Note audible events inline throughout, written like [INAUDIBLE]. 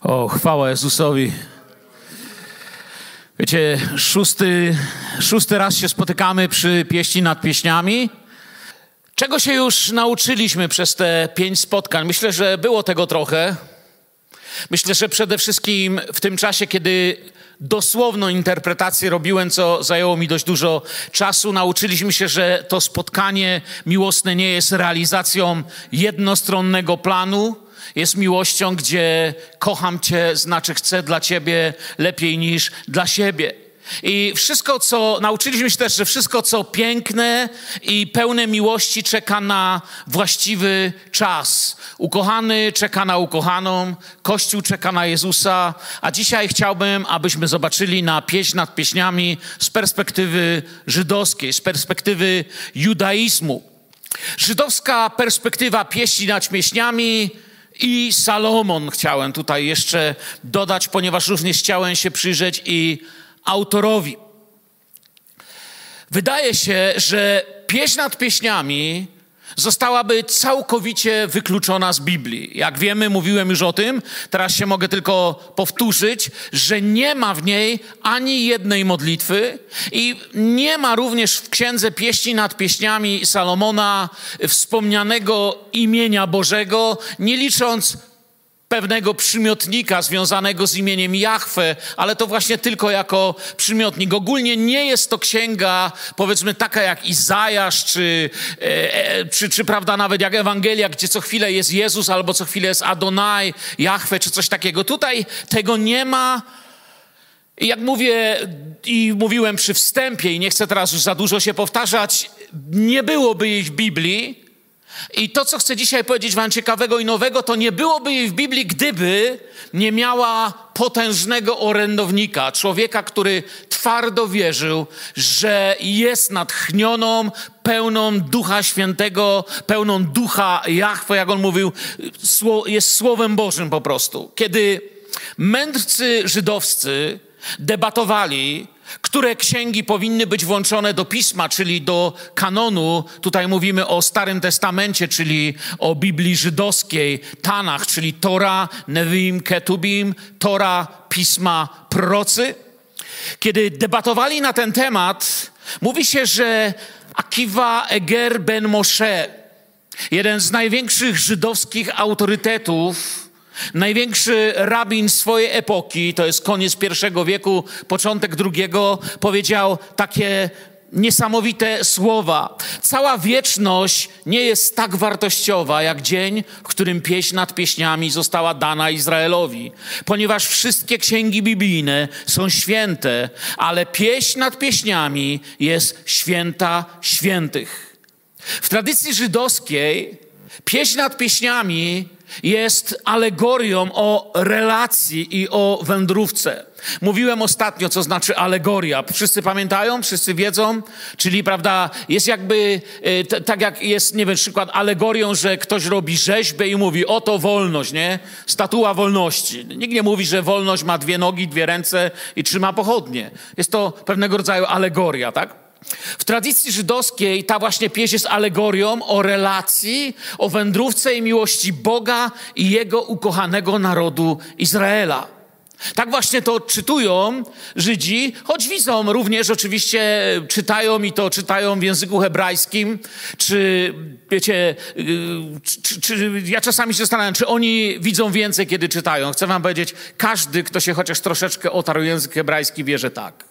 O, chwała Jezusowi. Wiecie, szósty, szósty raz się spotykamy przy pieści nad pieśniami. Czego się już nauczyliśmy przez te pięć spotkań? Myślę, że było tego trochę. Myślę, że przede wszystkim w tym czasie, kiedy dosłowną interpretację robiłem, co zajęło mi dość dużo czasu, nauczyliśmy się, że to spotkanie miłosne nie jest realizacją jednostronnego planu, jest miłością, gdzie kocham Cię, znaczy chcę dla Ciebie lepiej niż dla siebie. I wszystko, co nauczyliśmy się też, że wszystko, co piękne i pełne miłości, czeka na właściwy czas. Ukochany czeka na ukochaną, Kościół czeka na Jezusa, a dzisiaj chciałbym, abyśmy zobaczyli na pieśń nad pieśniami z perspektywy żydowskiej, z perspektywy judaizmu. Żydowska perspektywa pieśni nad pieśniami i Salomon chciałem tutaj jeszcze dodać, ponieważ również chciałem się przyjrzeć i autorowi. Wydaje się, że pieśń nad pieśniami zostałaby całkowicie wykluczona z Biblii. Jak wiemy, mówiłem już o tym, teraz się mogę tylko powtórzyć, że nie ma w niej ani jednej modlitwy i nie ma również w Księdze Pieśni nad Pieśniami Salomona wspomnianego imienia Bożego, nie licząc pewnego przymiotnika związanego z imieniem Jahwe, ale to właśnie tylko jako przymiotnik. Ogólnie nie jest to księga, powiedzmy, taka jak Izajasz, czy, e, e, czy, czy prawda, nawet jak Ewangelia, gdzie co chwilę jest Jezus, albo co chwilę jest Adonai, Jahwe, czy coś takiego. Tutaj tego nie ma. Jak mówię i mówiłem przy wstępie, i nie chcę teraz już za dużo się powtarzać, nie byłoby jej w Biblii, i to, co chcę dzisiaj powiedzieć Wam ciekawego i nowego, to nie byłoby jej w Biblii, gdyby nie miała potężnego orędownika, człowieka, który twardo wierzył, że jest natchnioną, pełną Ducha Świętego, pełną Ducha Jahwe, jak on mówił, jest Słowem Bożym po prostu. Kiedy mędrcy żydowscy debatowali, które księgi powinny być włączone do pisma, czyli do kanonu. Tutaj mówimy o Starym Testamencie, czyli o Biblii żydowskiej, Tanach, czyli Tora, Nevim, Ketubim, Tora, pisma, procy. Kiedy debatowali na ten temat, mówi się, że Akiva Eger ben Moshe, jeden z największych żydowskich autorytetów, Największy rabin swojej epoki, to jest koniec pierwszego wieku, początek drugiego, powiedział takie niesamowite słowa. Cała wieczność nie jest tak wartościowa jak dzień, w którym pieśń nad pieśniami została dana Izraelowi. Ponieważ wszystkie księgi biblijne są święte, ale pieśń nad pieśniami jest święta świętych. W tradycji żydowskiej pieśń nad pieśniami jest alegorią o relacji i o wędrówce. Mówiłem ostatnio, co znaczy alegoria. Wszyscy pamiętają? Wszyscy wiedzą? Czyli, prawda, jest jakby, e, t- tak jak jest, nie wiem, przykład alegorią, że ktoś robi rzeźbę i mówi, oto wolność, nie? Statua wolności. Nikt nie mówi, że wolność ma dwie nogi, dwie ręce i trzyma pochodnie. Jest to pewnego rodzaju alegoria, tak? W tradycji żydowskiej ta właśnie pieśń jest alegorią o relacji, o wędrówce i miłości Boga i Jego ukochanego narodu Izraela. Tak właśnie to czytują Żydzi, choć widzą również oczywiście, czytają i to czytają w języku hebrajskim, czy wiecie, czy, czy, ja czasami się zastanawiam, czy oni widzą więcej, kiedy czytają. Chcę wam powiedzieć, każdy, kto się chociaż troszeczkę otarł język hebrajski, wie, że tak.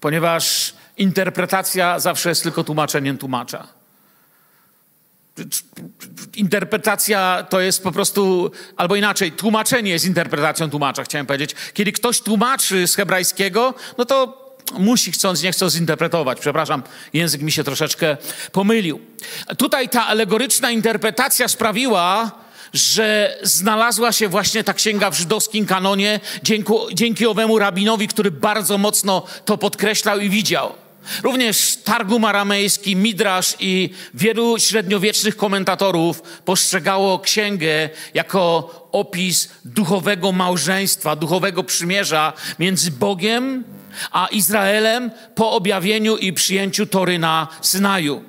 Ponieważ interpretacja zawsze jest tylko tłumaczeniem tłumacza. Interpretacja to jest po prostu, albo inaczej, tłumaczenie jest interpretacją tłumacza, chciałem powiedzieć. Kiedy ktoś tłumaczy z hebrajskiego, no to musi chcąc, nie chcąc zinterpretować. Przepraszam, język mi się troszeczkę pomylił. Tutaj ta alegoryczna interpretacja sprawiła, że znalazła się właśnie ta księga w żydowskim kanonie dzięki, dzięki owemu rabinowi, który bardzo mocno to podkreślał i widział. Również Targum aramejski, Midrasz i wielu średniowiecznych komentatorów postrzegało księgę jako opis duchowego małżeństwa, duchowego przymierza między Bogiem a Izraelem po objawieniu i przyjęciu Tory na Synaju.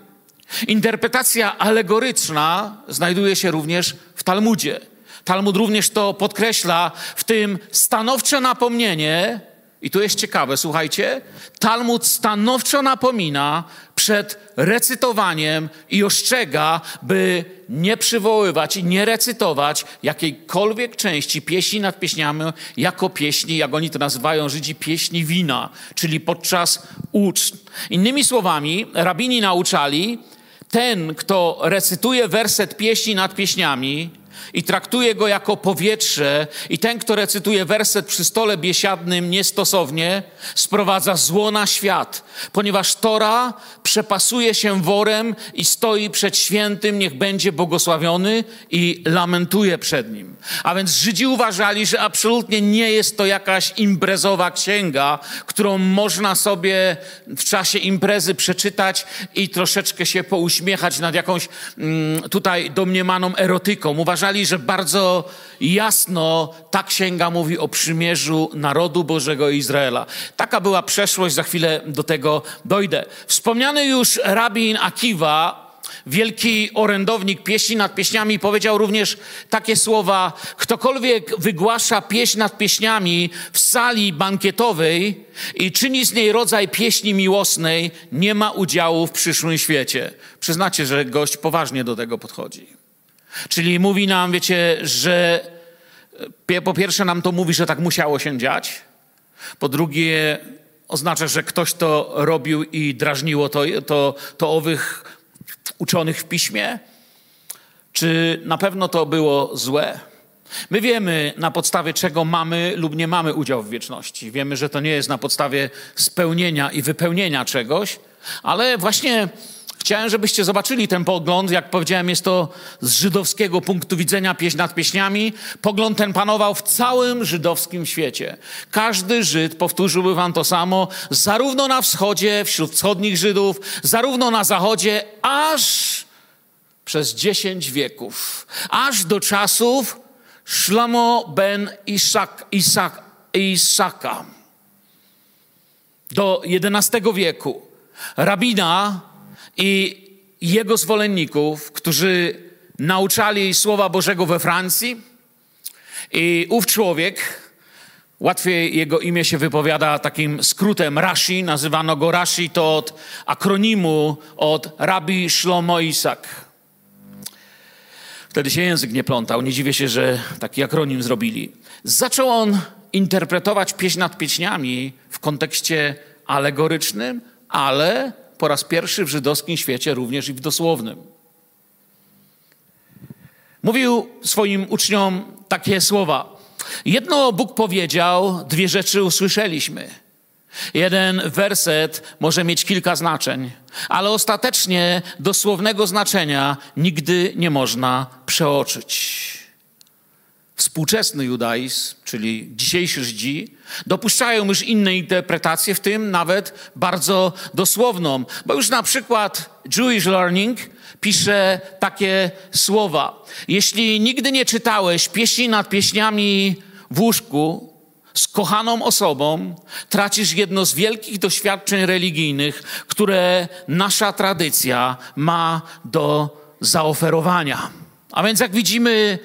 Interpretacja alegoryczna znajduje się również w Talmudzie. Talmud również to podkreśla w tym stanowcze napomnienie, i tu jest ciekawe, słuchajcie, Talmud stanowczo napomina przed recytowaniem i ostrzega, by nie przywoływać i nie recytować jakiejkolwiek części pieśni nad pieśniami jako pieśni, jak oni to nazywają Żydzi, pieśni wina, czyli podczas ucz. Innymi słowami, rabini nauczali, ten, kto recytuje werset pieśni nad pieśniami, i traktuje go jako powietrze, i ten, kto recytuje werset przy stole biesiadnym niestosownie, sprowadza zło na świat, ponieważ Tora przepasuje się worem i stoi przed świętym, niech będzie błogosławiony i lamentuje przed nim. A więc Żydzi uważali, że absolutnie nie jest to jakaś imprezowa księga, którą można sobie w czasie imprezy przeczytać i troszeczkę się pouśmiechać nad jakąś mm, tutaj domniemaną erotyką. Uważali, że bardzo jasno ta księga mówi o przymierzu narodu Bożego Izraela. Taka była przeszłość, za chwilę do tego dojdę. Wspomniany już rabin Akiwa, wielki orędownik pieśni nad pieśniami, powiedział również takie słowa: Ktokolwiek wygłasza pieśń nad pieśniami w sali bankietowej i czyni z niej rodzaj pieśni miłosnej, nie ma udziału w przyszłym świecie. Przyznacie, że gość poważnie do tego podchodzi. Czyli mówi nam, wiecie, że po pierwsze nam to mówi, że tak musiało się dziać. Po drugie, oznacza, że ktoś to robił i drażniło to, to, to owych uczonych w piśmie. Czy na pewno to było złe? My wiemy, na podstawie czego mamy lub nie mamy udział w wieczności. Wiemy, że to nie jest na podstawie spełnienia i wypełnienia czegoś, ale właśnie Chciałem, żebyście zobaczyli ten pogląd. Jak powiedziałem, jest to z żydowskiego punktu widzenia pieśń nad pieśniami. Pogląd ten panował w całym żydowskim świecie. Każdy Żyd powtórzyłby wam to samo, zarówno na wschodzie, wśród wschodnich Żydów, zarówno na zachodzie, aż przez dziesięć wieków. Aż do czasów Szlamo ben Isak, Isak, Isaka. Do XI wieku. Rabina i jego zwolenników, którzy nauczali Słowa Bożego we Francji. I ów człowiek, łatwiej jego imię się wypowiada takim skrótem Rashi, nazywano go Rashi, to od akronimu od Rabbi Shlomo Isak. Wtedy się język nie plątał, nie dziwię się, że taki akronim zrobili. Zaczął on interpretować pieśń nad pieśniami w kontekście alegorycznym, ale po raz pierwszy w żydowskim świecie, również i w dosłownym. Mówił swoim uczniom takie słowa. Jedno Bóg powiedział, dwie rzeczy usłyszeliśmy. Jeden werset może mieć kilka znaczeń, ale ostatecznie dosłownego znaczenia nigdy nie można przeoczyć. Współczesny judaizm, czyli dzisiejszy Żydzi, dopuszczają już inne interpretacje, w tym nawet bardzo dosłowną, bo już na przykład Jewish Learning pisze takie słowa. Jeśli nigdy nie czytałeś pieśni nad pieśniami w łóżku z kochaną osobą, tracisz jedno z wielkich doświadczeń religijnych, które nasza tradycja ma do zaoferowania. A więc jak widzimy,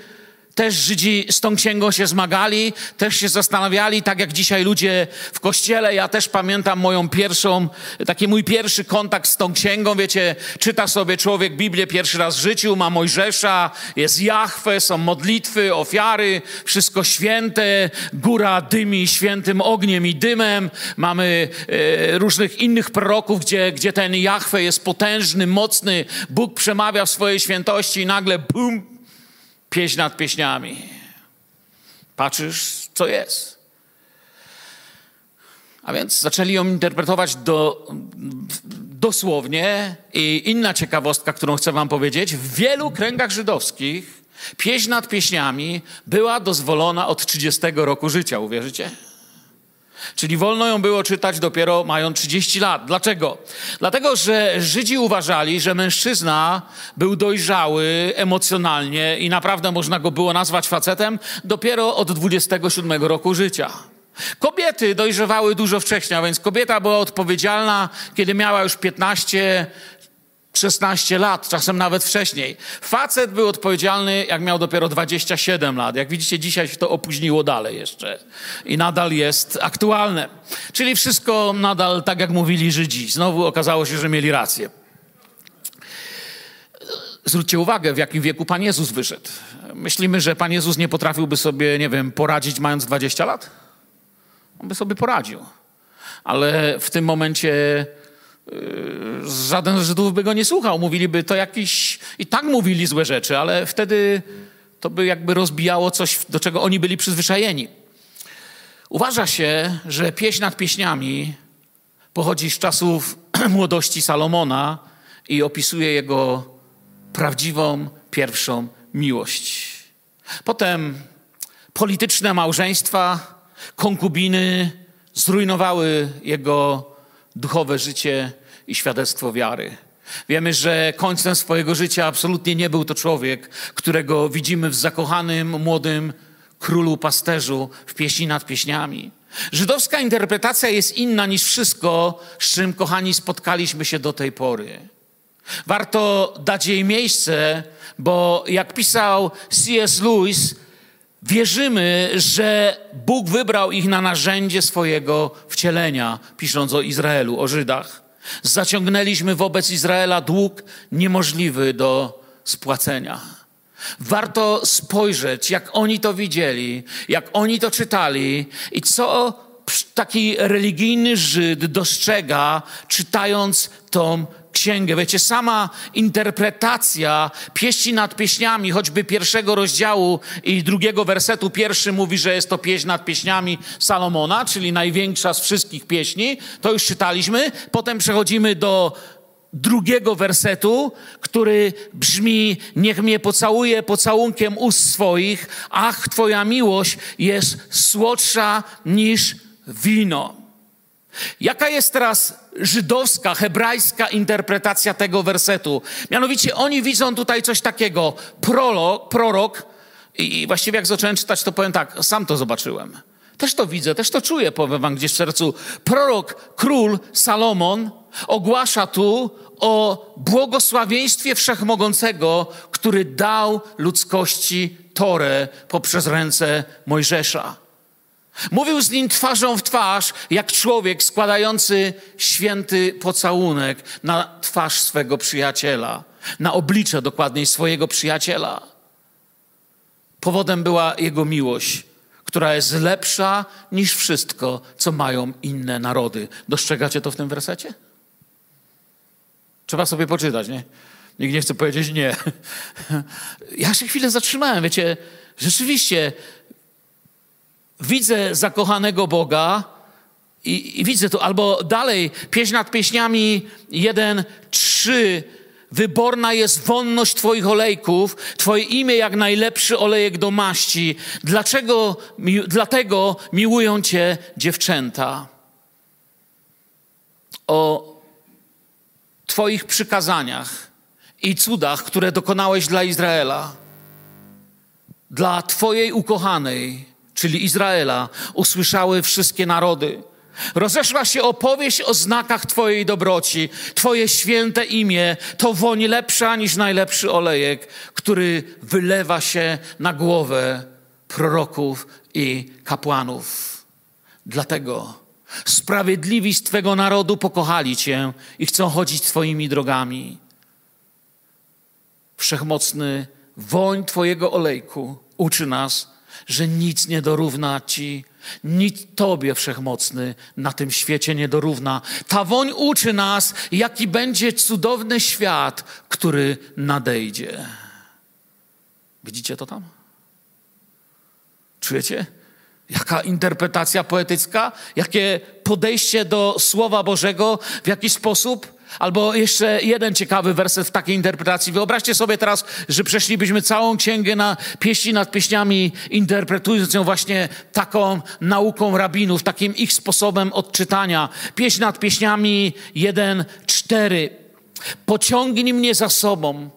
też Żydzi z tą księgą się zmagali, też się zastanawiali, tak jak dzisiaj ludzie w kościele. Ja też pamiętam moją pierwszą, taki mój pierwszy kontakt z tą księgą. Wiecie, czyta sobie człowiek Biblię pierwszy raz w życiu, ma Mojżesza, jest Jachwę, są modlitwy, ofiary, wszystko święte, góra dymi świętym ogniem i dymem. Mamy e, różnych innych proroków, gdzie, gdzie ten Jachwę jest potężny, mocny, Bóg przemawia w swojej świętości i nagle bum, pieśń nad pieśniami. Patrzysz, co jest. A więc zaczęli ją interpretować do, dosłownie. I inna ciekawostka, którą chcę Wam powiedzieć: w wielu kręgach żydowskich pieśń nad pieśniami była dozwolona od 30 roku życia. Uwierzycie? Czyli wolno ją było czytać dopiero mając 30 lat. Dlaczego? Dlatego, że Żydzi uważali, że mężczyzna był dojrzały emocjonalnie i naprawdę można go było nazwać facetem dopiero od 27 roku życia. Kobiety dojrzewały dużo wcześniej, a więc kobieta była odpowiedzialna, kiedy miała już 15 16 lat, czasem nawet wcześniej. Facet był odpowiedzialny, jak miał dopiero 27 lat. Jak widzicie, dzisiaj się to opóźniło dalej jeszcze i nadal jest aktualne. Czyli wszystko nadal tak, jak mówili Żydzi. Znowu okazało się, że mieli rację. Zwróćcie uwagę, w jakim wieku Pan Jezus wyszedł. Myślimy, że Pan Jezus nie potrafiłby sobie, nie wiem, poradzić mając 20 lat? On by sobie poradził. Ale w tym momencie żaden z Żydów by go nie słuchał. Mówiliby to jakiś... I tak mówili złe rzeczy, ale wtedy to by jakby rozbijało coś, do czego oni byli przyzwyczajeni. Uważa się, że pieśń nad pieśniami pochodzi z czasów [CLEARS THROAT] młodości Salomona i opisuje jego prawdziwą, pierwszą miłość. Potem polityczne małżeństwa, konkubiny zrujnowały jego duchowe życie i świadectwo wiary. Wiemy, że końcem swojego życia absolutnie nie był to człowiek, którego widzimy w zakochanym, młodym królu pasterzu w pieśni nad pieśniami. Żydowska interpretacja jest inna niż wszystko, z czym, kochani, spotkaliśmy się do tej pory. Warto dać jej miejsce, bo jak pisał C.S. Lewis, Wierzymy, że Bóg wybrał ich na narzędzie swojego wcielenia, pisząc o Izraelu, o Żydach. Zaciągnęliśmy wobec Izraela dług niemożliwy do spłacenia. Warto spojrzeć, jak oni to widzieli, jak oni to czytali i co taki religijny Żyd dostrzega, czytając tą księgę. Wiecie, sama interpretacja pieści nad pieśniami, choćby pierwszego rozdziału i drugiego wersetu, pierwszy mówi, że jest to pieśń nad pieśniami Salomona, czyli największa z wszystkich pieśni. To już czytaliśmy. Potem przechodzimy do drugiego wersetu, który brzmi: Niech mnie pocałuje pocałunkiem ust swoich, ach, Twoja miłość jest słodsza niż wino. Jaka jest teraz żydowska, hebrajska interpretacja tego wersetu? Mianowicie oni widzą tutaj coś takiego. Prolog, prorok, i właściwie jak zacząłem czytać, to powiem tak, sam to zobaczyłem. Też to widzę, też to czuję, powiem wam gdzieś w sercu. Prorok, król Salomon ogłasza tu o błogosławieństwie wszechmogącego, który dał ludzkości Torę poprzez ręce Mojżesza. Mówił z nim twarzą w twarz, jak człowiek składający święty pocałunek na twarz swego przyjaciela, na oblicze dokładniej swojego przyjaciela. Powodem była jego miłość, która jest lepsza niż wszystko, co mają inne narody. Dostrzegacie to w tym wersecie? Trzeba sobie poczytać, nie? Nikt nie chce powiedzieć nie. [LAUGHS] Ja się chwilę zatrzymałem, wiecie, rzeczywiście widzę zakochanego Boga i, i widzę to, albo dalej, pieśń nad pieśniami 1, 3, Wyborna jest wonność Twoich olejków, Twoje imię jak najlepszy olejek do maści. Dlaczego, mi, dlatego miłują Cię dziewczęta. O Twoich przykazaniach i cudach, które dokonałeś dla Izraela, dla Twojej ukochanej, czyli Izraela, usłyszały wszystkie narody. Rozeszła się opowieść o znakach Twojej dobroci. Twoje święte imię to woń lepsza niż najlepszy olejek, który wylewa się na głowę proroków i kapłanów. Dlatego sprawiedliwi z Twego narodu pokochali Cię i chcą chodzić Twoimi drogami. Wszechmocny woń Twojego olejku uczy nas, że nic nie dorówna Ci, nic Tobie wszechmocny na tym świecie nie dorówna. Ta woń uczy nas, jaki będzie cudowny świat, który nadejdzie. Widzicie to tam? Czujecie? Jaka interpretacja poetycka, jakie podejście do Słowa Bożego, w jaki sposób Albo jeszcze jeden ciekawy werset w takiej interpretacji. Wyobraźcie sobie teraz, że przeszlibyśmy całą księgę na pieśni nad pieśniami, interpretując ją właśnie taką nauką rabinów, takim ich sposobem odczytania. Pieśń nad pieśniami 1, 4. Pociągnij mnie za sobą,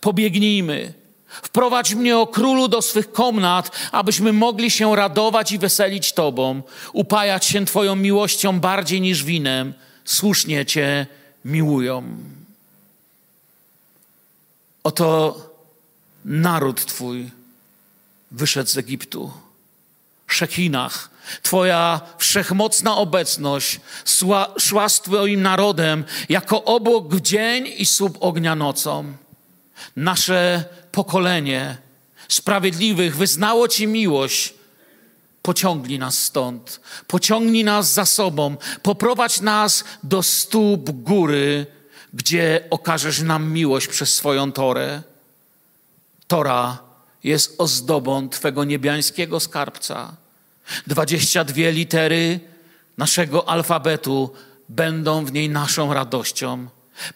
pobiegnijmy. Wprowadź mnie o królu do swych komnat, abyśmy mogli się radować i weselić Tobą, upajać się Twoją miłością bardziej niż winem. Słusznie Cię miłują. Oto naród Twój wyszedł z Egiptu. Szekinach, Twoja wszechmocna obecność szła, z Twoim narodem jako obok w dzień i słup ognia nocą. Nasze pokolenie sprawiedliwych wyznało Ci miłość. Pociągnij nas stąd, pociągnij nas za sobą, poprowadź nas do stóp góry, gdzie okażesz nam miłość przez swoją Torę. Tora jest ozdobą Twego niebiańskiego skarbca. Dwadzieścia dwie litery naszego alfabetu będą w niej naszą radością.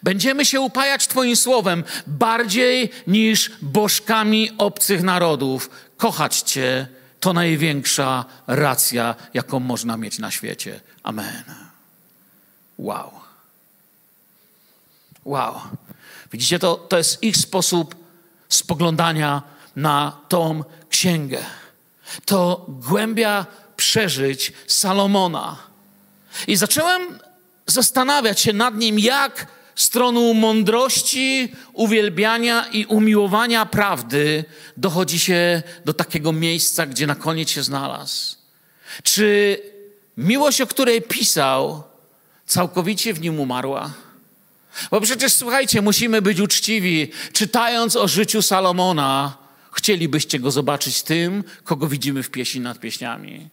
Będziemy się upajać Twoim słowem bardziej niż bożkami obcych narodów. Kochać Cię to największa racja, jaką można mieć na świecie. Amen. Wow. Wow. Widzicie, to, to jest ich sposób spoglądania na tą księgę. To głębia przeżyć Salomona. I zacząłem zastanawiać się nad nim, jak stroną mądrości, uwielbiania i umiłowania prawdy dochodzi się do takiego miejsca, gdzie na koniec się znalazł. Czy miłość, o której pisał, całkowicie w nim umarła? Bo przecież słuchajcie, musimy być uczciwi. Czytając o życiu Salomona, chcielibyście go zobaczyć tym, kogo widzimy w pieśni nad pieśniami.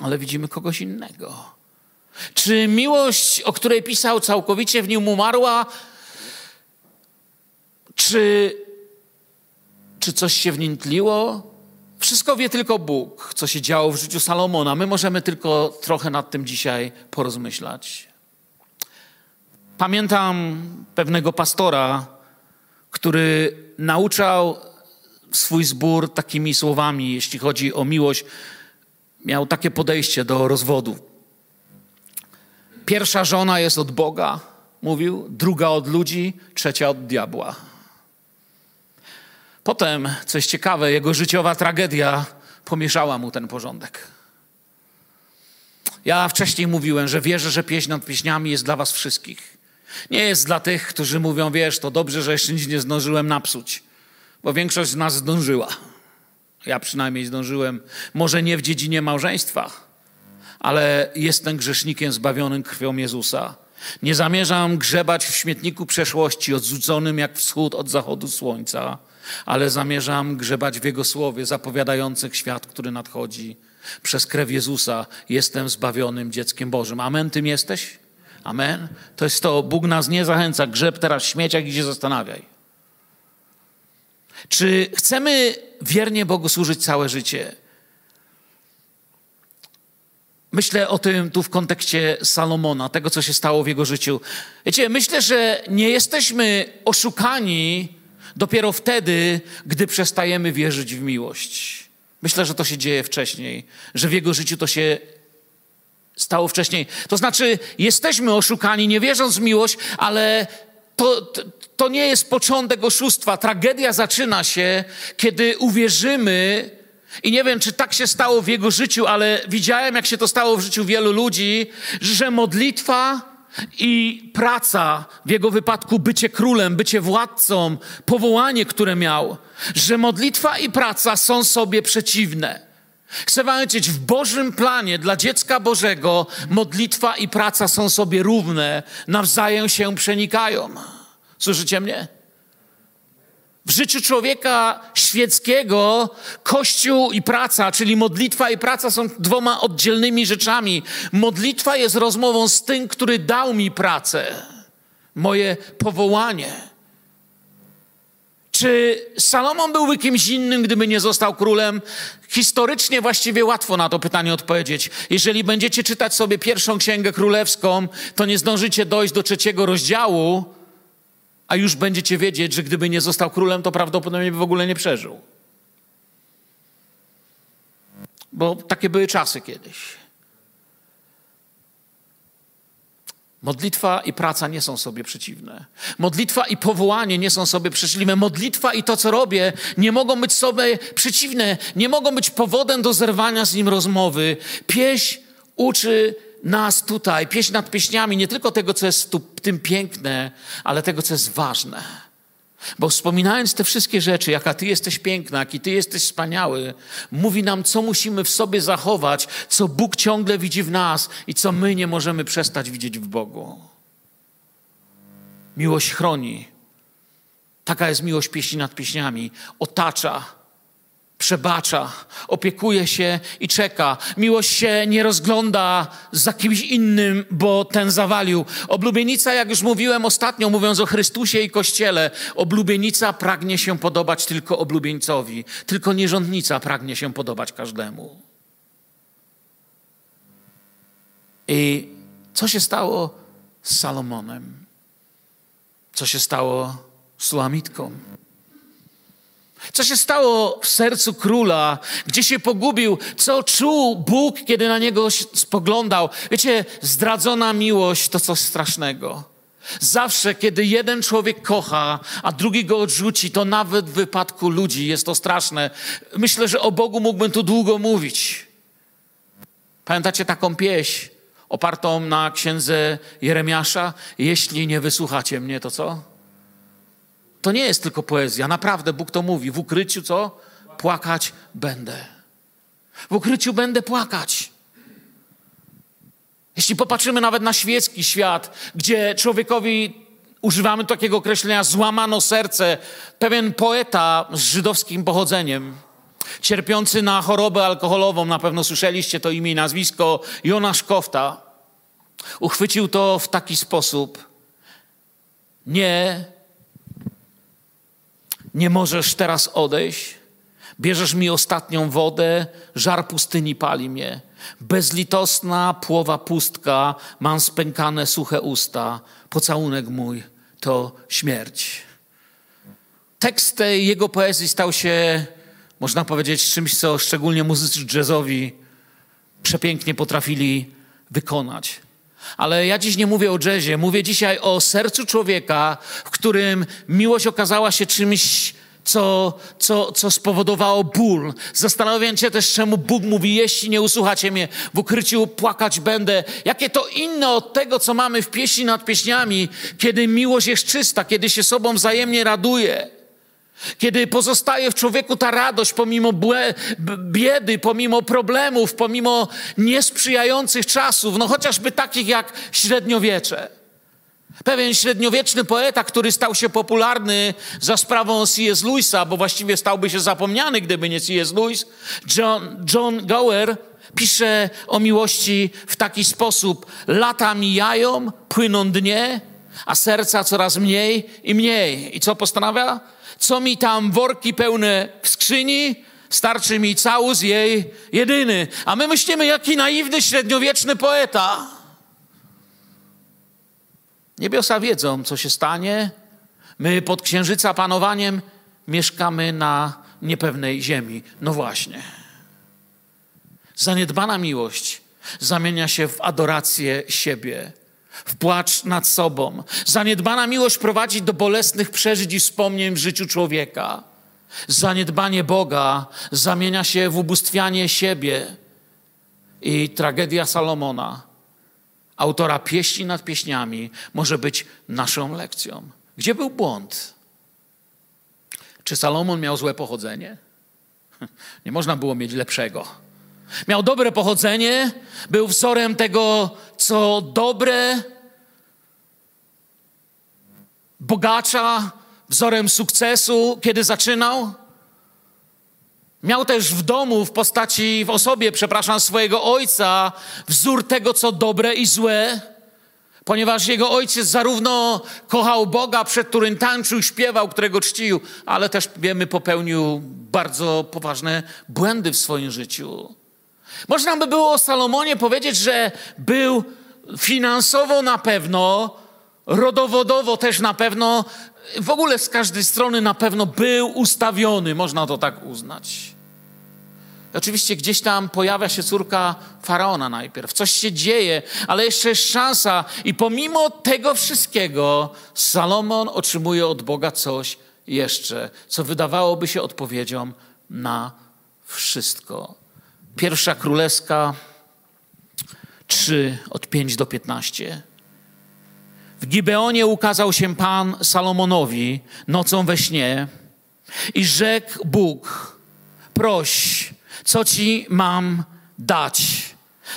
Ale widzimy kogoś innego. Czy miłość, o której pisał, całkowicie w nim umarła? Czy, czy coś się w nim tliło? Wszystko wie tylko Bóg, co się działo w życiu Salomona. My możemy tylko trochę nad tym dzisiaj porozmyślać. Pamiętam pewnego pastora, który nauczał swój zbór takimi słowami, jeśli chodzi o miłość. Miał takie podejście do rozwodu. Pierwsza żona jest od Boga, mówił, druga od ludzi, trzecia od diabła. Potem, coś ciekawe, jego życiowa tragedia pomieszała mu ten porządek. Ja wcześniej mówiłem, że wierzę, że pieśń nad pieśniami jest dla was wszystkich. Nie jest dla tych, którzy mówią, wiesz, to dobrze, że jeszcze nic nie zdążyłem napsuć, bo większość z nas zdążyła. Ja przynajmniej zdążyłem, może nie w dziedzinie małżeństwa, ale jestem grzesznikiem zbawionym krwią Jezusa. Nie zamierzam grzebać w śmietniku przeszłości, odrzuconym jak wschód od zachodu słońca, ale zamierzam grzebać w Jego słowie zapowiadających świat, który nadchodzi. Przez krew Jezusa jestem zbawionym dzieckiem Bożym. Amen, tym jesteś? Amen. To jest to, Bóg nas nie zachęca, grzeb teraz w śmieciach i się zastanawiaj. Czy chcemy wiernie Bogu służyć całe życie? Myślę o tym tu w kontekście Salomona, tego, co się stało w jego życiu. Wiecie, myślę, że nie jesteśmy oszukani dopiero wtedy, gdy przestajemy wierzyć w miłość. Myślę, że to się dzieje wcześniej, że w jego życiu to się stało wcześniej. To znaczy, jesteśmy oszukani, nie wierząc w miłość, ale to, to, to nie jest początek oszustwa. Tragedia zaczyna się, kiedy uwierzymy, i nie wiem, czy tak się stało w jego życiu, ale widziałem, jak się to stało w życiu wielu ludzi, że modlitwa i praca, w jego wypadku bycie królem, bycie władcą, powołanie, które miał, że modlitwa i praca są sobie przeciwne. Chcę wam powiedzieć, w Bożym planie dla dziecka Bożego modlitwa i praca są sobie równe, nawzajem się przenikają. Słyszycie mnie? W życiu człowieka świeckiego kościół i praca, czyli modlitwa i praca są dwoma oddzielnymi rzeczami. Modlitwa jest rozmową z tym, który dał mi pracę, moje powołanie. Czy Salomon byłby kimś innym, gdyby nie został królem? Historycznie właściwie łatwo na to pytanie odpowiedzieć. Jeżeli będziecie czytać sobie pierwszą księgę królewską, to nie zdążycie dojść do trzeciego rozdziału, a już będziecie wiedzieć, że gdyby nie został królem, to prawdopodobnie by w ogóle nie przeżył. Bo takie były czasy kiedyś. Modlitwa i praca nie są sobie przeciwne. Modlitwa i powołanie nie są sobie przeciwne. Modlitwa i to, co robię, nie mogą być sobie przeciwne. Nie mogą być powodem do zerwania z nim rozmowy. Pieśń uczy nas tutaj, pieśń nad pieśniami, nie tylko tego, co jest tu, tym piękne, ale tego, co jest ważne. Bo wspominając te wszystkie rzeczy, jaka Ty jesteś piękna, jaki Ty jesteś wspaniały, mówi nam, co musimy w sobie zachować, co Bóg ciągle widzi w nas i co my nie możemy przestać widzieć w Bogu. Miłość chroni. Taka jest miłość pieśni nad pieśniami. Otacza, przebacza, opiekuje się i czeka. Miłość się nie rozgląda za kimś innym, bo ten zawalił. Oblubienica, jak już mówiłem ostatnio, mówiąc o Chrystusie i Kościele, oblubienica pragnie się podobać tylko oblubieńcowi. Tylko nierządnica pragnie się podobać każdemu. I co się stało z Salomonem? Co się stało z Suamitką? Co się stało w sercu króla? Gdzie się pogubił? Co czuł Bóg, kiedy na niego spoglądał? Wiecie, zdradzona miłość to coś strasznego. Zawsze, kiedy jeden człowiek kocha, a drugi go odrzuci, to nawet w wypadku ludzi jest to straszne. Myślę, że o Bogu mógłbym tu długo mówić. Pamiętacie taką pieśń opartą na księdze Jeremiasza? Jeśli nie wysłuchacie mnie, to co? To nie jest tylko poezja. Naprawdę Bóg to mówi. W ukryciu co? Płakać będę. W ukryciu będę płakać. Jeśli popatrzymy nawet na świecki świat, gdzie człowiekowi używamy takiego określenia złamano serce, pewien poeta z żydowskim pochodzeniem, cierpiący na chorobę alkoholową, na pewno słyszeliście to imię i nazwisko, Jonasz Kofta, uchwycił to w taki sposób. Nie nie możesz teraz odejść. Bierzesz mi ostatnią wodę, żar pustyni pali mnie. Bezlitosna płowa pustka, mam spękane suche usta. Pocałunek mój to śmierć. Tekst tej jego poezji stał się, można powiedzieć, czymś, co szczególnie muzycy jazzowi przepięknie potrafili wykonać. Ale ja dziś nie mówię o jazzie, mówię dzisiaj o sercu człowieka, w którym miłość okazała się czymś, co, co, co spowodowało ból. Zastanawiam się też, czemu Bóg mówi, jeśli nie usłuchacie mnie, w ukryciu płakać będę. Jakie to inne od tego, co mamy w pieśni nad pieśniami, kiedy miłość jest czysta, kiedy się sobą wzajemnie raduje. Kiedy pozostaje w człowieku ta radość pomimo biedy, pomimo problemów, pomimo niesprzyjających czasów, no chociażby takich jak średniowiecze. Pewien średniowieczny poeta, który stał się popularny za sprawą C.S. Lewisa, bo właściwie stałby się zapomniany, gdyby nie C.S. Lewis, John, John Gower pisze o miłości w taki sposób. Lata mijają, płyną dnie, a serca coraz mniej i mniej. I co postanawia? Co mi tam worki pełne w skrzyni, starczy mi całus jej jedyny. A my myślimy, jaki naiwny średniowieczny poeta. Niebiosa wiedzą, co się stanie. My pod księżyca panowaniem mieszkamy na niepewnej ziemi. No właśnie. Zaniedbana miłość zamienia się w adorację siebie w płacz nad sobą. Zaniedbana miłość prowadzi do bolesnych przeżyć i wspomnień w życiu człowieka. Zaniedbanie Boga zamienia się w ubóstwianie siebie. I tragedia Salomona, autora pieśni nad pieśniami, może być naszą lekcją. Gdzie był błąd? Czy Salomon miał złe pochodzenie? [LAUGHS] Nie można było mieć lepszego. Miał dobre pochodzenie, był wzorem tego, co dobre, bogacza, wzorem sukcesu, kiedy zaczynał. Miał też w domu, w postaci, w osobie, przepraszam, swojego ojca, wzór tego, co dobre i złe, ponieważ jego ojciec zarówno kochał Boga, przed którym tańczył, śpiewał, którego czcił, ale też, wiemy, popełnił bardzo poważne błędy w swoim życiu. Można by było o Salomonie powiedzieć, że był finansowo na pewno, rodowodowo też na pewno, w ogóle z każdej strony na pewno był ustawiony, można to tak uznać. Oczywiście gdzieś tam pojawia się córka faraona najpierw, coś się dzieje, ale jeszcze jest szansa, i pomimo tego wszystkiego, Salomon otrzymuje od Boga coś jeszcze, co wydawałoby się odpowiedzią na wszystko. Pierwsza królewska 3 od 5 do 15. W Gibeonie ukazał się Pan Salomonowi nocą we śnie i rzekł Bóg, proś, co ci mam dać.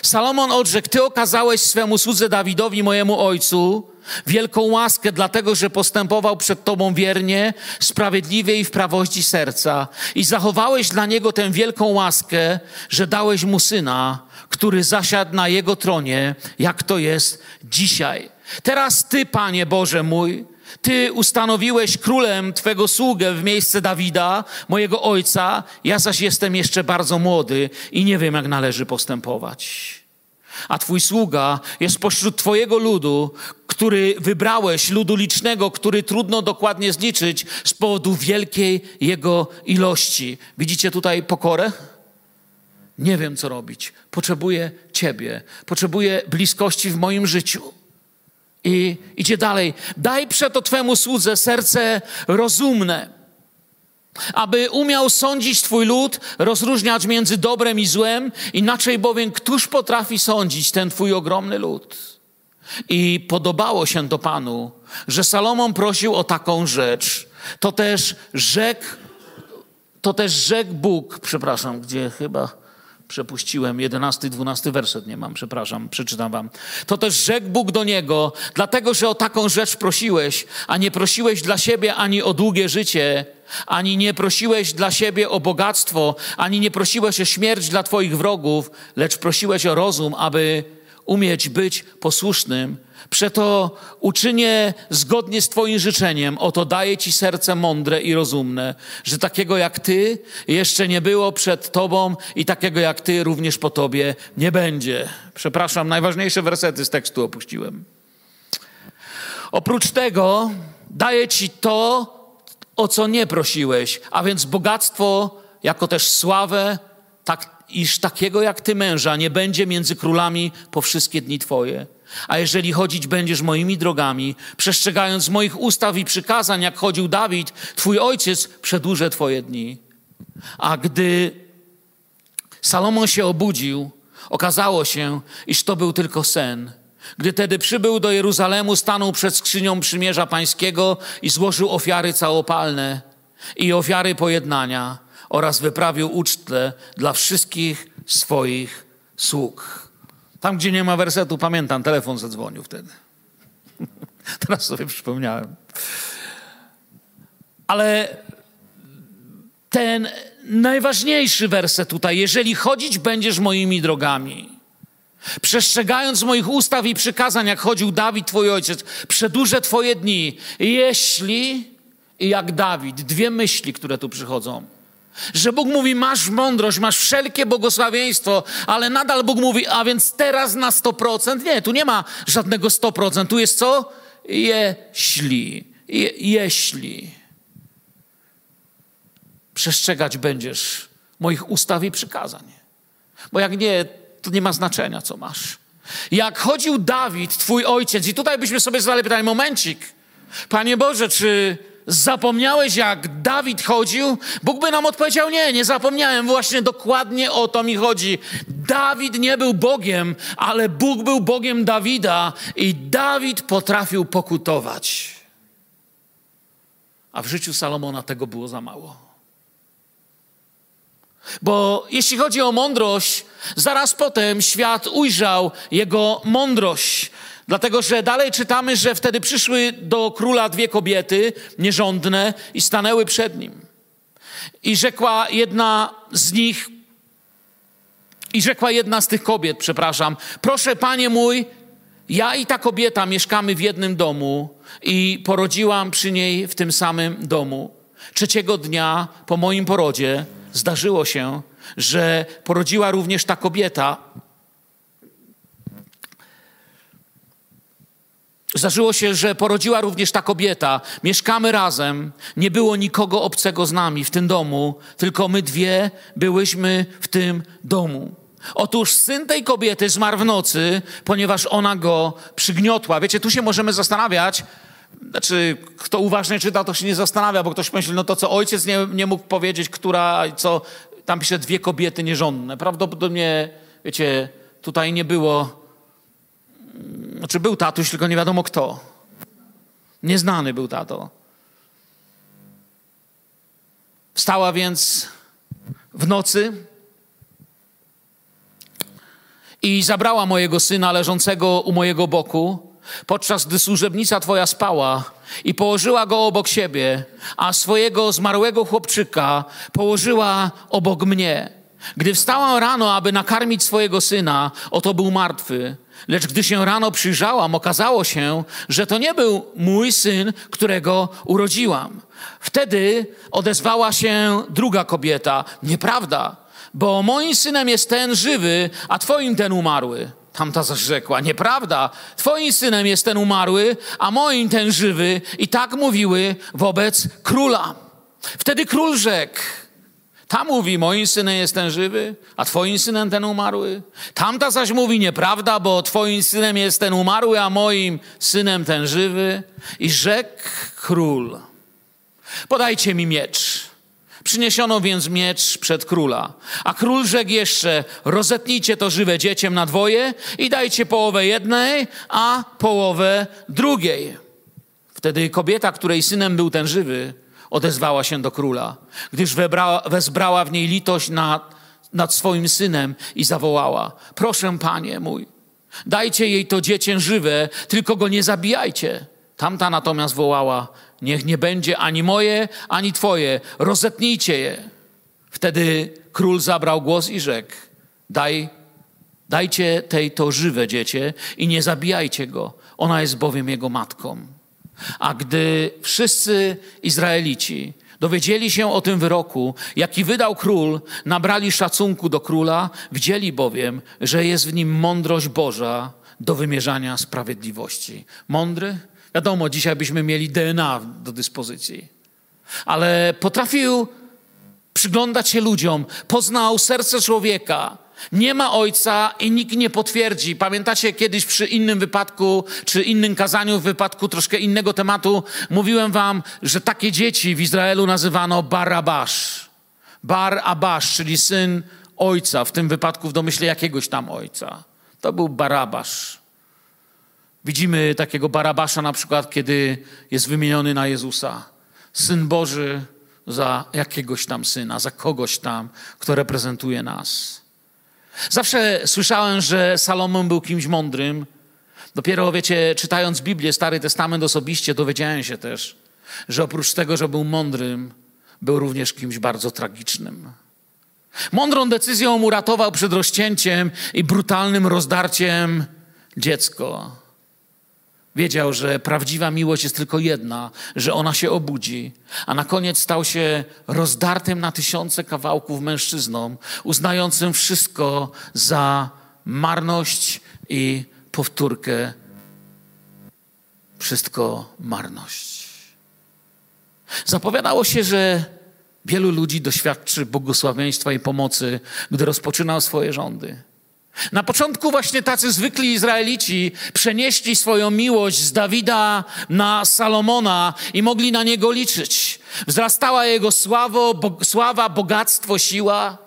Salomon odrzekł, ty okazałeś swemu słudze Dawidowi, mojemu ojcu, wielką łaskę, dlatego że postępował przed Tobą wiernie, sprawiedliwie i w prawości serca. I zachowałeś dla niego tę wielką łaskę, że dałeś mu syna, który zasiadł na jego tronie, jak to jest dzisiaj. Teraz Ty, Panie Boże mój, Ty ustanowiłeś królem Twego sługę w miejsce Dawida, mojego ojca, ja zaś jestem jeszcze bardzo młody i nie wiem, jak należy postępować. A Twój sługa jest pośród Twojego ludu, który wybrałeś, ludu licznego, który trudno dokładnie zliczyć z powodu wielkiej jego ilości. Widzicie tutaj pokorę? Nie wiem, co robić. Potrzebuję Ciebie. Potrzebuję bliskości w moim życiu. I idzie dalej. Daj przeto Twemu słudze serce rozumne, aby umiał sądzić Twój lud, rozróżniać między dobrem i złem, inaczej bowiem któż potrafi sądzić ten Twój ogromny lud? I podobało się to Panu, że Salomon prosił o taką rzecz. To też rzekł, to też rzekł Bóg, przepraszam, gdzie chyba Przepuściłem 11, 12 werset, nie mam, przepraszam, przeczytam wam. To też rzekł Bóg do niego, dlatego że o taką rzecz prosiłeś, a nie prosiłeś dla siebie ani o długie życie, ani nie prosiłeś dla siebie o bogactwo, ani nie prosiłeś o śmierć dla twoich wrogów, lecz prosiłeś o rozum, aby umieć być posłusznym Przeto uczynię zgodnie z Twoim życzeniem, oto daję Ci serce mądre i rozumne, że takiego jak Ty jeszcze nie było przed Tobą i takiego jak Ty również po Tobie nie będzie. Przepraszam, najważniejsze wersety z tekstu opuściłem. Oprócz tego daję Ci to, o co nie prosiłeś, a więc bogactwo, jako też sławę, tak, iż takiego jak Ty męża nie będzie między królami po wszystkie dni Twoje a jeżeli chodzić będziesz moimi drogami, przestrzegając moich ustaw i przykazań, jak chodził Dawid, twój ojciec, przedłużę twoje dni. A gdy Salomon się obudził, okazało się, iż to był tylko sen. Gdy tedy przybył do Jeruzalemu, stanął przed skrzynią przymierza pańskiego i złożył ofiary całopalne i ofiary pojednania oraz wyprawił ucztę dla wszystkich swoich sług. Tam, gdzie nie ma wersetu, pamiętam, telefon zadzwonił wtedy. [LAUGHS] Teraz sobie przypomniałem. Ale ten najważniejszy werset tutaj, jeżeli chodzić będziesz moimi drogami, przestrzegając moich ustaw i przykazań, jak chodził Dawid, twój ojciec, przedłużę twoje dni, jeśli, jak Dawid, dwie myśli, które tu przychodzą – że Bóg mówi, masz mądrość, masz wszelkie błogosławieństwo, ale nadal Bóg mówi, a więc teraz na 100%? Nie, tu nie ma żadnego 100%. Tu jest co? Jeśli. Je, jeśli. Przestrzegać będziesz moich ustaw i przykazań. Bo jak nie, to nie ma znaczenia, co masz. Jak chodził Dawid, twój ojciec, i tutaj byśmy sobie zadali pytanie, momencik. Panie Boże, czy Zapomniałeś, jak Dawid chodził? Bóg by nam odpowiedział: Nie, nie zapomniałem. Właśnie dokładnie o to mi chodzi. Dawid nie był Bogiem, ale Bóg był Bogiem Dawida i Dawid potrafił pokutować. A w życiu Salomona tego było za mało. Bo jeśli chodzi o mądrość, zaraz potem świat ujrzał jego mądrość. Dlatego, że dalej czytamy, że wtedy przyszły do króla dwie kobiety nierządne i stanęły przed nim. I rzekła jedna z nich, i rzekła jedna z tych kobiet, przepraszam, proszę panie mój, ja i ta kobieta mieszkamy w jednym domu i porodziłam przy niej w tym samym domu. Trzeciego dnia po moim porodzie zdarzyło się, że porodziła również ta kobieta Zdarzyło się, że porodziła również ta kobieta. Mieszkamy razem. Nie było nikogo obcego z nami w tym domu, tylko my dwie byłyśmy w tym domu. Otóż syn tej kobiety zmarł w nocy, ponieważ ona go przygniotła. Wiecie, tu się możemy zastanawiać, znaczy, kto uważnie czyta, to się nie zastanawia, bo ktoś myśli, no to co ojciec nie, nie mógł powiedzieć, która, co, tam pisze dwie kobiety nierządne. Prawdopodobnie, wiecie, tutaj nie było znaczy był tatuś, tylko nie wiadomo kto. Nieznany był tato. Wstała więc w nocy i zabrała mojego syna leżącego u mojego boku, podczas gdy służebnica twoja spała i położyła go obok siebie, a swojego zmarłego chłopczyka położyła obok mnie. Gdy wstałam rano, aby nakarmić swojego syna, oto był martwy. Lecz gdy się rano przyjrzałam, okazało się, że to nie był mój syn, którego urodziłam. Wtedy odezwała się druga kobieta. Nieprawda, bo moim synem jest ten żywy, a twoim ten umarły. Tamta zaś rzekła, nieprawda, twoim synem jest ten umarły, a moim ten żywy. I tak mówiły wobec króla. Wtedy król rzekł, ta mówi, moim synem jest ten żywy, a twoim synem ten umarły. Tamta zaś mówi, nieprawda, bo twoim synem jest ten umarły, a moim synem ten żywy. I rzekł król, podajcie mi miecz. Przyniesiono więc miecz przed króla. A król rzekł jeszcze, rozetnijcie to żywe dzieciem na dwoje i dajcie połowę jednej, a połowę drugiej. Wtedy kobieta, której synem był ten żywy, odezwała się do króla, gdyż webrała, wezbrała w niej litość nad, nad swoim synem i zawołała: Proszę, panie mój, dajcie jej to dziecię żywe, tylko go nie zabijajcie. Tamta natomiast wołała: Niech nie będzie ani moje, ani twoje, rozetnijcie je. Wtedy król zabrał głos i rzekł: Daj, dajcie tej to żywe dziecię i nie zabijajcie go, ona jest bowiem jego matką. A gdy wszyscy Izraelici dowiedzieli się o tym wyroku, jaki wydał król, nabrali szacunku do króla, widzieli bowiem, że jest w nim mądrość Boża do wymierzania sprawiedliwości. Mądry? Wiadomo, dzisiaj byśmy mieli DNA do dyspozycji. Ale potrafił przyglądać się ludziom, poznał serce człowieka, nie ma ojca i nikt nie potwierdzi. Pamiętacie kiedyś przy innym wypadku, czy innym kazaniu w wypadku troszkę innego tematu, mówiłem wam, że takie dzieci w Izraelu nazywano Barabasz. Bar Abasz, czyli syn ojca, w tym wypadku w domyśle jakiegoś tam ojca. To był Barabasz. Widzimy takiego Barabasza na przykład, kiedy jest wymieniony na Jezusa. Syn Boży za jakiegoś tam syna, za kogoś tam, kto reprezentuje nas. Zawsze słyszałem, że Salomon był kimś mądrym. Dopiero, wiecie, czytając Biblię, Stary Testament osobiście, dowiedziałem się też, że oprócz tego, że był mądrym, był również kimś bardzo tragicznym. Mądrą decyzją uratował przed rozcięciem i brutalnym rozdarciem dziecko. Wiedział, że prawdziwa miłość jest tylko jedna, że ona się obudzi, a na koniec stał się rozdartym na tysiące kawałków mężczyzną, uznającym wszystko za marność i powtórkę. Wszystko marność. Zapowiadało się, że wielu ludzi doświadczy błogosławieństwa i pomocy, gdy rozpoczynał swoje rządy. Na początku właśnie tacy zwykli Izraelici przenieśli swoją miłość z Dawida na Salomona i mogli na niego liczyć. Wzrastała jego sławo, bo, sława, bogactwo, siła.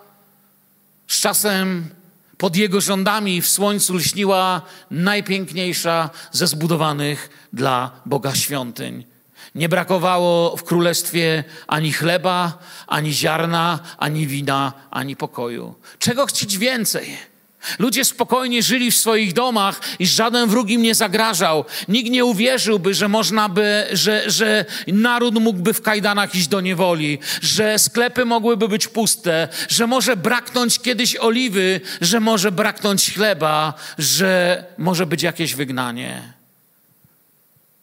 Z czasem pod jego rządami w słońcu lśniła najpiękniejsza ze zbudowanych dla Boga świątyń. Nie brakowało w królestwie ani chleba, ani ziarna, ani wina, ani pokoju. Czego chcieć więcej? Ludzie spokojnie żyli w swoich domach i żaden wróg im nie zagrażał. Nikt nie uwierzyłby, że można by, że, że naród mógłby w kajdanach iść do niewoli, że sklepy mogłyby być puste, że może braknąć kiedyś oliwy, że może braknąć chleba, że może być jakieś wygnanie.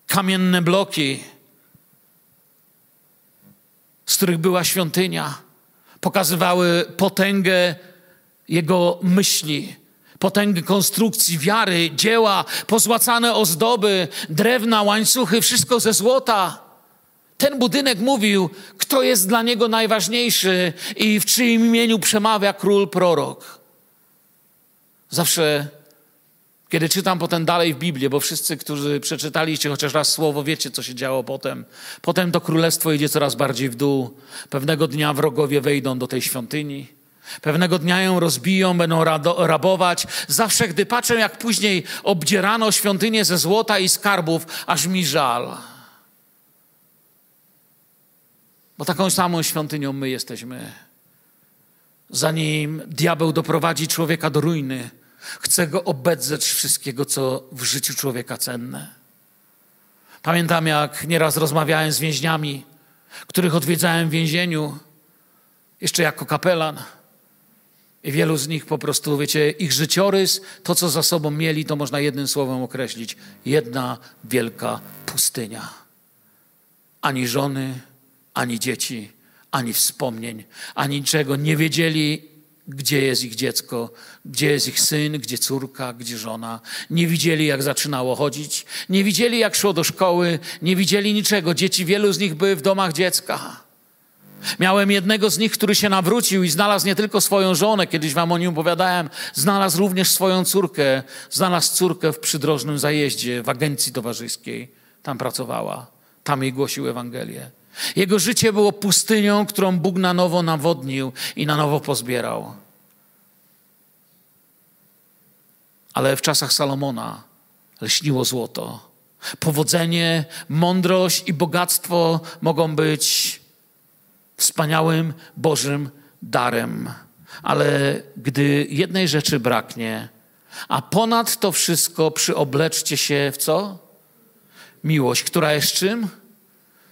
Kamienne bloki, z których była świątynia, pokazywały potęgę jego myśli, potęgę konstrukcji, wiary, dzieła, pozłacane ozdoby, drewna, łańcuchy, wszystko ze złota. Ten budynek mówił, kto jest dla niego najważniejszy i w czyim imieniu przemawia król prorok. Zawsze, kiedy czytam potem dalej w Biblię, bo wszyscy, którzy przeczytaliście chociaż raz słowo, wiecie, co się działo potem. Potem to królestwo idzie coraz bardziej w dół. Pewnego dnia wrogowie wejdą do tej świątyni. Pewnego dnia ją rozbiją, będą rabować. Zawsze, gdy patrzę, jak później obdzierano świątynię ze złota i skarbów, aż mi żal. Bo taką samą świątynią my jesteśmy. Zanim diabeł doprowadzi człowieka do ruiny, chce go obedzeć wszystkiego, co w życiu człowieka cenne. Pamiętam, jak nieraz rozmawiałem z więźniami, których odwiedzałem w więzieniu, jeszcze jako kapelan. I wielu z nich po prostu, wiecie, ich życiorys, to co za sobą mieli, to można jednym słowem określić. Jedna wielka pustynia. Ani żony, ani dzieci, ani wspomnień, ani niczego. Nie wiedzieli, gdzie jest ich dziecko, gdzie jest ich syn, gdzie córka, gdzie żona. Nie widzieli, jak zaczynało chodzić, nie widzieli, jak szło do szkoły, nie widzieli niczego. Dzieci, wielu z nich były w domach dziecka. Miałem jednego z nich, który się nawrócił i znalazł nie tylko swoją żonę, kiedyś wam o nim opowiadałem, znalazł również swoją córkę. Znalazł córkę w przydrożnym zajeździe, w agencji towarzyskiej. Tam pracowała, tam jej głosił Ewangelię. Jego życie było pustynią, którą Bóg na nowo nawodnił i na nowo pozbierał. Ale w czasach Salomona lśniło złoto. Powodzenie, mądrość i bogactwo mogą być wspaniałym Bożym darem. Ale gdy jednej rzeczy braknie, a ponad to wszystko przyobleczcie się w co? Miłość, która jest czym?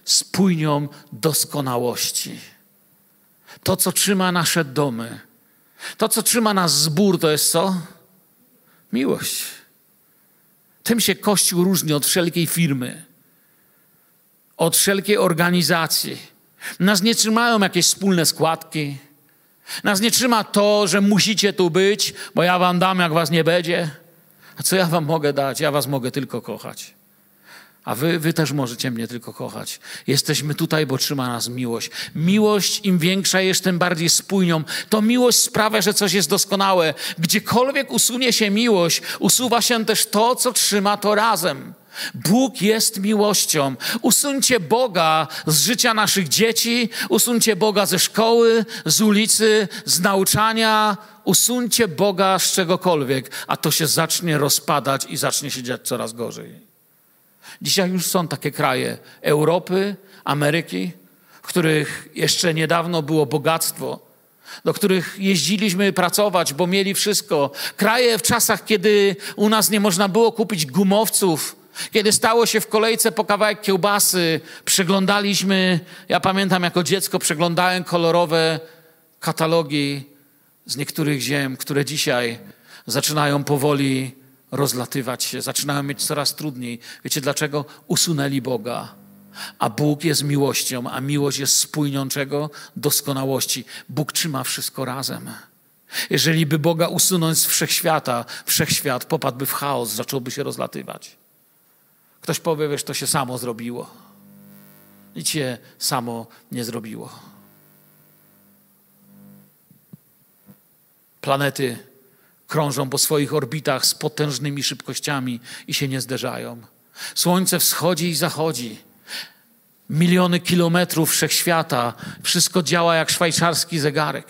Spójnią doskonałości. To, co trzyma nasze domy, to, co trzyma nas zbór, to jest co? Miłość. Tym się Kościół różni od wszelkiej firmy, od wszelkiej organizacji nas nie trzymają jakieś wspólne składki. Nas nie trzyma to, że musicie tu być, bo ja wam dam, jak was nie będzie. A co ja wam mogę dać? Ja was mogę tylko kochać. A wy, wy też możecie mnie tylko kochać. Jesteśmy tutaj, bo trzyma nas miłość. Miłość, im większa jest, tym bardziej spójnią. To miłość sprawia, że coś jest doskonałe. Gdziekolwiek usunie się miłość, usuwa się też to, co trzyma to razem. Bóg jest miłością. Usuńcie Boga z życia naszych dzieci, usuńcie Boga ze szkoły, z ulicy, z nauczania, usuńcie Boga z czegokolwiek, a to się zacznie rozpadać i zacznie się dziać coraz gorzej. Dzisiaj już są takie kraje Europy, Ameryki, w których jeszcze niedawno było bogactwo, do których jeździliśmy pracować, bo mieli wszystko. Kraje w czasach, kiedy u nas nie można było kupić gumowców, kiedy stało się w kolejce po kawałek kiełbasy, przeglądaliśmy, ja pamiętam jako dziecko, przeglądałem kolorowe katalogi z niektórych ziem, które dzisiaj zaczynają powoli rozlatywać się, zaczynają mieć coraz trudniej. Wiecie dlaczego? Usunęli Boga. A Bóg jest miłością, a miłość jest spójnią czego? Doskonałości. Bóg trzyma wszystko razem. Jeżeli by Boga usunąć z wszechświata, wszechświat popadłby w chaos, zacząłby się rozlatywać. Ktoś powie, wiesz, to się samo zrobiło. Nic się samo nie zrobiło. Planety krążą po swoich orbitach z potężnymi szybkościami i się nie zderzają. Słońce wschodzi i zachodzi. Miliony kilometrów wszechświata, wszystko działa jak szwajcarski zegarek.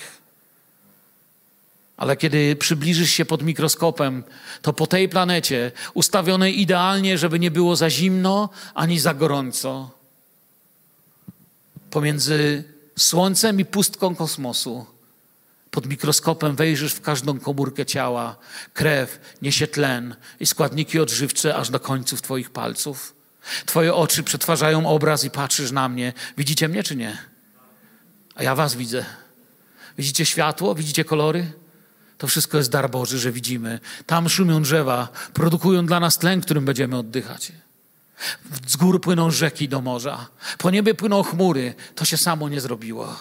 Ale kiedy przybliżysz się pod mikroskopem, to po tej planecie, ustawionej idealnie, żeby nie było za zimno ani za gorąco, pomiędzy Słońcem i pustką kosmosu, pod mikroskopem wejrzysz w każdą komórkę ciała, krew, niesie tlen i składniki odżywcze aż do końców Twoich palców. Twoje oczy przetwarzają obraz i patrzysz na mnie. Widzicie mnie czy nie? A ja Was widzę. Widzicie światło? Widzicie kolory? To wszystko jest dar Boży, że widzimy. Tam szumią drzewa, produkują dla nas tlen, którym będziemy oddychać. Z gór płyną rzeki do morza, po niebie płyną chmury. To się samo nie zrobiło.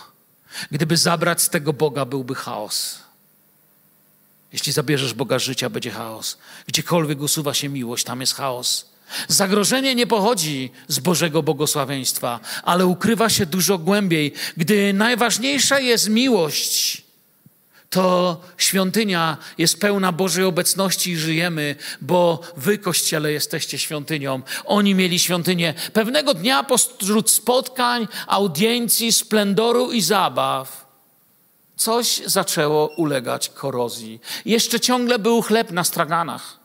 Gdyby zabrać z tego Boga, byłby chaos. Jeśli zabierzesz Boga życia, będzie chaos. Gdziekolwiek usuwa się miłość, tam jest chaos. Zagrożenie nie pochodzi z Bożego błogosławieństwa, ale ukrywa się dużo głębiej. Gdy najważniejsza jest miłość, to świątynia jest pełna Bożej obecności i żyjemy, bo wy, Kościele, jesteście świątynią. Oni mieli świątynię. Pewnego dnia pośród spotkań, audiencji, splendoru i zabaw coś zaczęło ulegać korozji. Jeszcze ciągle był chleb na straganach.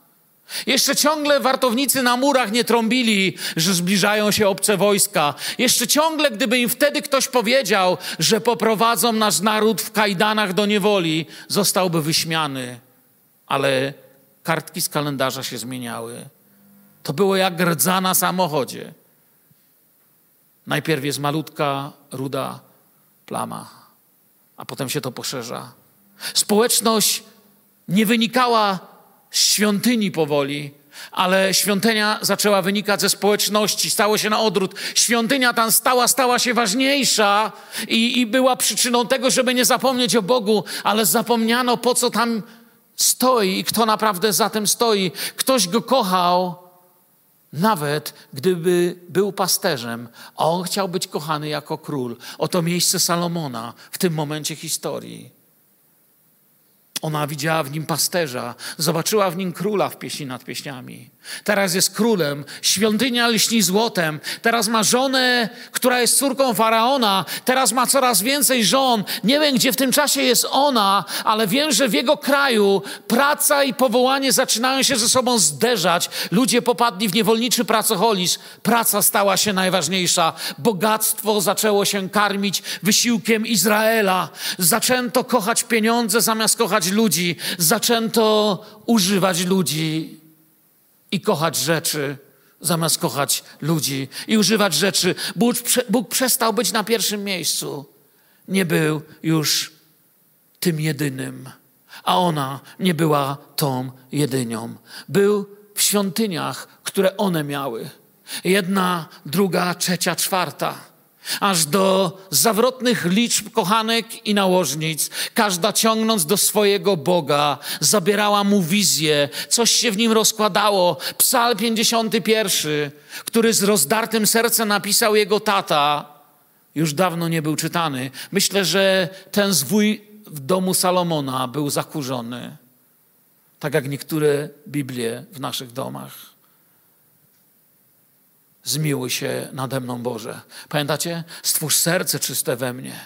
Jeszcze ciągle wartownicy na murach nie trąbili, że zbliżają się obce wojska. Jeszcze ciągle, gdyby im wtedy ktoś powiedział, że poprowadzą nasz naród w kajdanach do niewoli, zostałby wyśmiany. Ale kartki z kalendarza się zmieniały. To było jak rdza na samochodzie. Najpierw jest malutka, ruda plama, a potem się to poszerza. Społeczność nie wynikała świątyni powoli, ale świątynia zaczęła wynikać ze społeczności, stało się na odwrót. Świątynia tam stała, stała się ważniejsza i, i była przyczyną tego, żeby nie zapomnieć o Bogu, ale zapomniano po co tam stoi i kto naprawdę za tym stoi. Ktoś go kochał, nawet gdyby był pasterzem, a on chciał być kochany jako król. Oto miejsce Salomona w tym momencie historii. Ona widziała w nim pasterza, zobaczyła w nim króla w pieśni nad pieśniami. Teraz jest królem, świątynia lśni złotem, teraz ma żonę, która jest córką faraona, teraz ma coraz więcej żon. Nie wiem, gdzie w tym czasie jest ona, ale wiem, że w jego kraju praca i powołanie zaczynają się ze sobą zderzać. Ludzie popadli w niewolniczy pracoholizm, praca stała się najważniejsza, bogactwo zaczęło się karmić wysiłkiem Izraela, zaczęto kochać pieniądze zamiast kochać ludzi, zaczęto używać ludzi i kochać rzeczy zamiast kochać ludzi i używać rzeczy. Bóg, Bóg przestał być na pierwszym miejscu. Nie był już tym jedynym, a ona nie była tą jedynią. Był w świątyniach, które one miały. Jedna, druga, trzecia, czwarta aż do zawrotnych liczb kochanek i nałożnic, każda ciągnąc do swojego Boga, zabierała mu wizję, coś się w nim rozkładało. Psal 51, który z rozdartym sercem napisał jego tata, już dawno nie był czytany. Myślę, że ten zwój w domu Salomona był zakurzony, tak jak niektóre Biblie w naszych domach. Zmiłuj się nade mną, Boże. Pamiętacie? Stwórz serce czyste we mnie.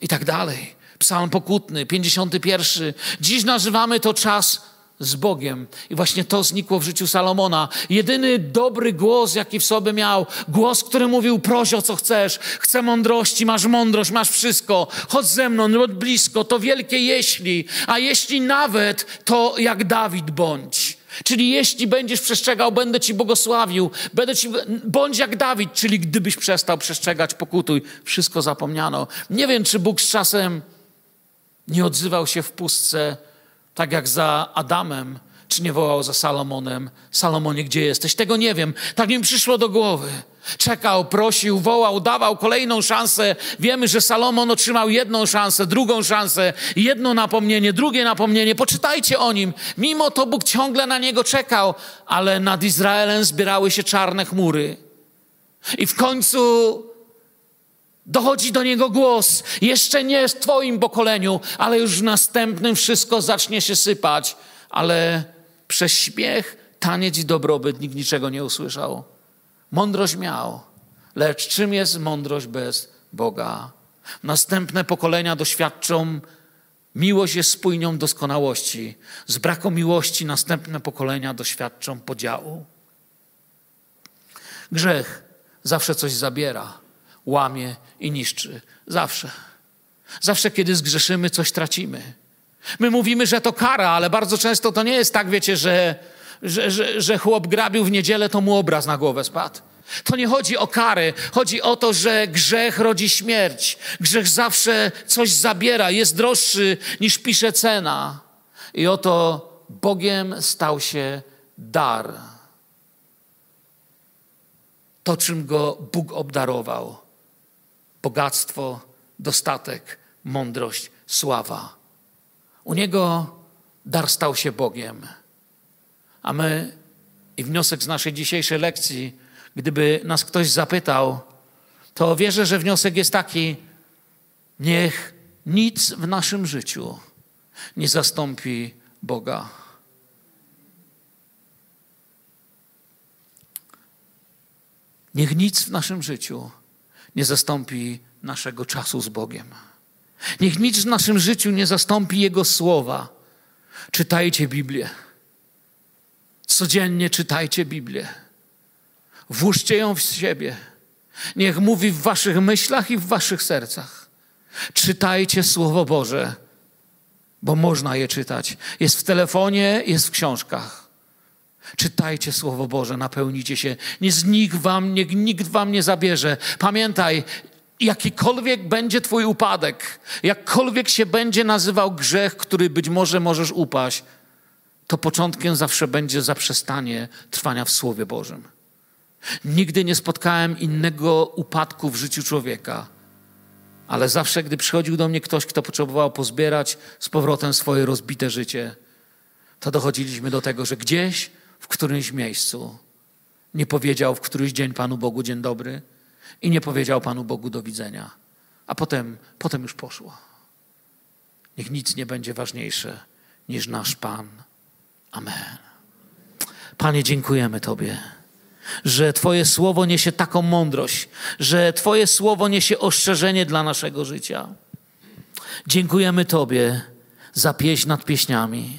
I tak dalej. Psalm pokutny, 51. Dziś nazywamy to czas z Bogiem. I właśnie to znikło w życiu Salomona. Jedyny dobry głos, jaki w sobie miał, głos, który mówił: proś o co chcesz, chcę mądrości, masz mądrość, masz wszystko, chodź ze mną, chodź blisko, to wielkie jeśli, a jeśli nawet, to jak Dawid bądź. Czyli jeśli będziesz przestrzegał, będę ci błogosławił, będę ci, bądź jak Dawid, czyli gdybyś przestał przestrzegać, pokutuj, wszystko zapomniano. Nie wiem, czy Bóg z czasem nie odzywał się w pustce, tak jak za Adamem, czy nie wołał za Salomonem, Salomonie, gdzie jesteś? Tego nie wiem. Tak mi przyszło do głowy. Czekał, prosił, wołał, dawał kolejną szansę. Wiemy, że Salomon otrzymał jedną szansę, drugą szansę, jedno napomnienie, drugie napomnienie. Poczytajcie o nim. Mimo to Bóg ciągle na niego czekał, ale nad Izraelem zbierały się czarne chmury. I w końcu dochodzi do niego głos. Jeszcze nie w Twoim pokoleniu, ale już w następnym wszystko zacznie się sypać. Ale przez śmiech, taniec i dobrobyt nikt niczego nie usłyszał. Mądrość miał, lecz czym jest mądrość bez Boga? Następne pokolenia doświadczą, miłość jest spójnią doskonałości. Z braku miłości następne pokolenia doświadczą podziału. Grzech zawsze coś zabiera, łamie i niszczy. Zawsze. Zawsze, kiedy zgrzeszymy, coś tracimy. My mówimy, że to kara, ale bardzo często to nie jest tak, wiecie, że że, że, że chłop grabił w niedzielę, to mu obraz na głowę spadł. To nie chodzi o karę, chodzi o to, że grzech rodzi śmierć. Grzech zawsze coś zabiera, jest droższy niż pisze cena. I oto Bogiem stał się dar. To, czym go Bóg obdarował: bogactwo, dostatek, mądrość, sława. U niego dar stał się Bogiem. A my, i wniosek z naszej dzisiejszej lekcji, gdyby nas ktoś zapytał, to wierzę, że wniosek jest taki: niech nic w naszym życiu nie zastąpi Boga. Niech nic w naszym życiu nie zastąpi naszego czasu z Bogiem. Niech nic w naszym życiu nie zastąpi Jego słowa. Czytajcie Biblię. Codziennie czytajcie Biblię. Włóżcie ją w siebie. Niech mówi w waszych myślach i w waszych sercach. Czytajcie Słowo Boże, bo można je czytać. Jest w telefonie, jest w książkach. Czytajcie Słowo Boże, napełnicie się. Niech nikt wam, nikt wam nie zabierze. Pamiętaj, jakikolwiek będzie Twój upadek, jakkolwiek się będzie nazywał grzech, który być może możesz upaść, to początkiem zawsze będzie zaprzestanie trwania w Słowie Bożym. Nigdy nie spotkałem innego upadku w życiu człowieka, ale zawsze, gdy przychodził do mnie ktoś, kto potrzebował pozbierać z powrotem swoje rozbite życie, to dochodziliśmy do tego, że gdzieś w którymś miejscu nie powiedział w któryś dzień Panu Bogu dzień dobry i nie powiedział Panu Bogu do widzenia. A potem, potem już poszło. Niech nic nie będzie ważniejsze niż nasz Pan. Amen. Panie, dziękujemy Tobie, że Twoje słowo niesie taką mądrość, że Twoje słowo niesie ostrzeżenie dla naszego życia. Dziękujemy Tobie za pieśń nad pieśniami.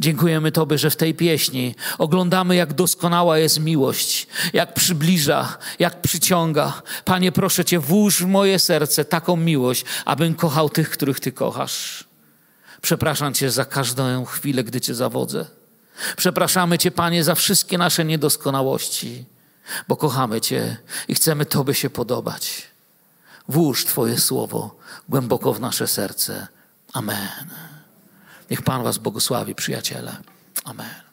Dziękujemy Tobie, że w tej pieśni oglądamy, jak doskonała jest miłość, jak przybliża, jak przyciąga. Panie, proszę Cię, włóż w moje serce taką miłość, abym kochał tych, których Ty kochasz. Przepraszam Cię za każdą chwilę, gdy Cię zawodzę. Przepraszamy Cię, Panie, za wszystkie nasze niedoskonałości, bo kochamy Cię i chcemy Tobie się podobać. Włóż Twoje słowo głęboko w nasze serce. Amen. Niech Pan Was błogosławi, przyjaciele. Amen.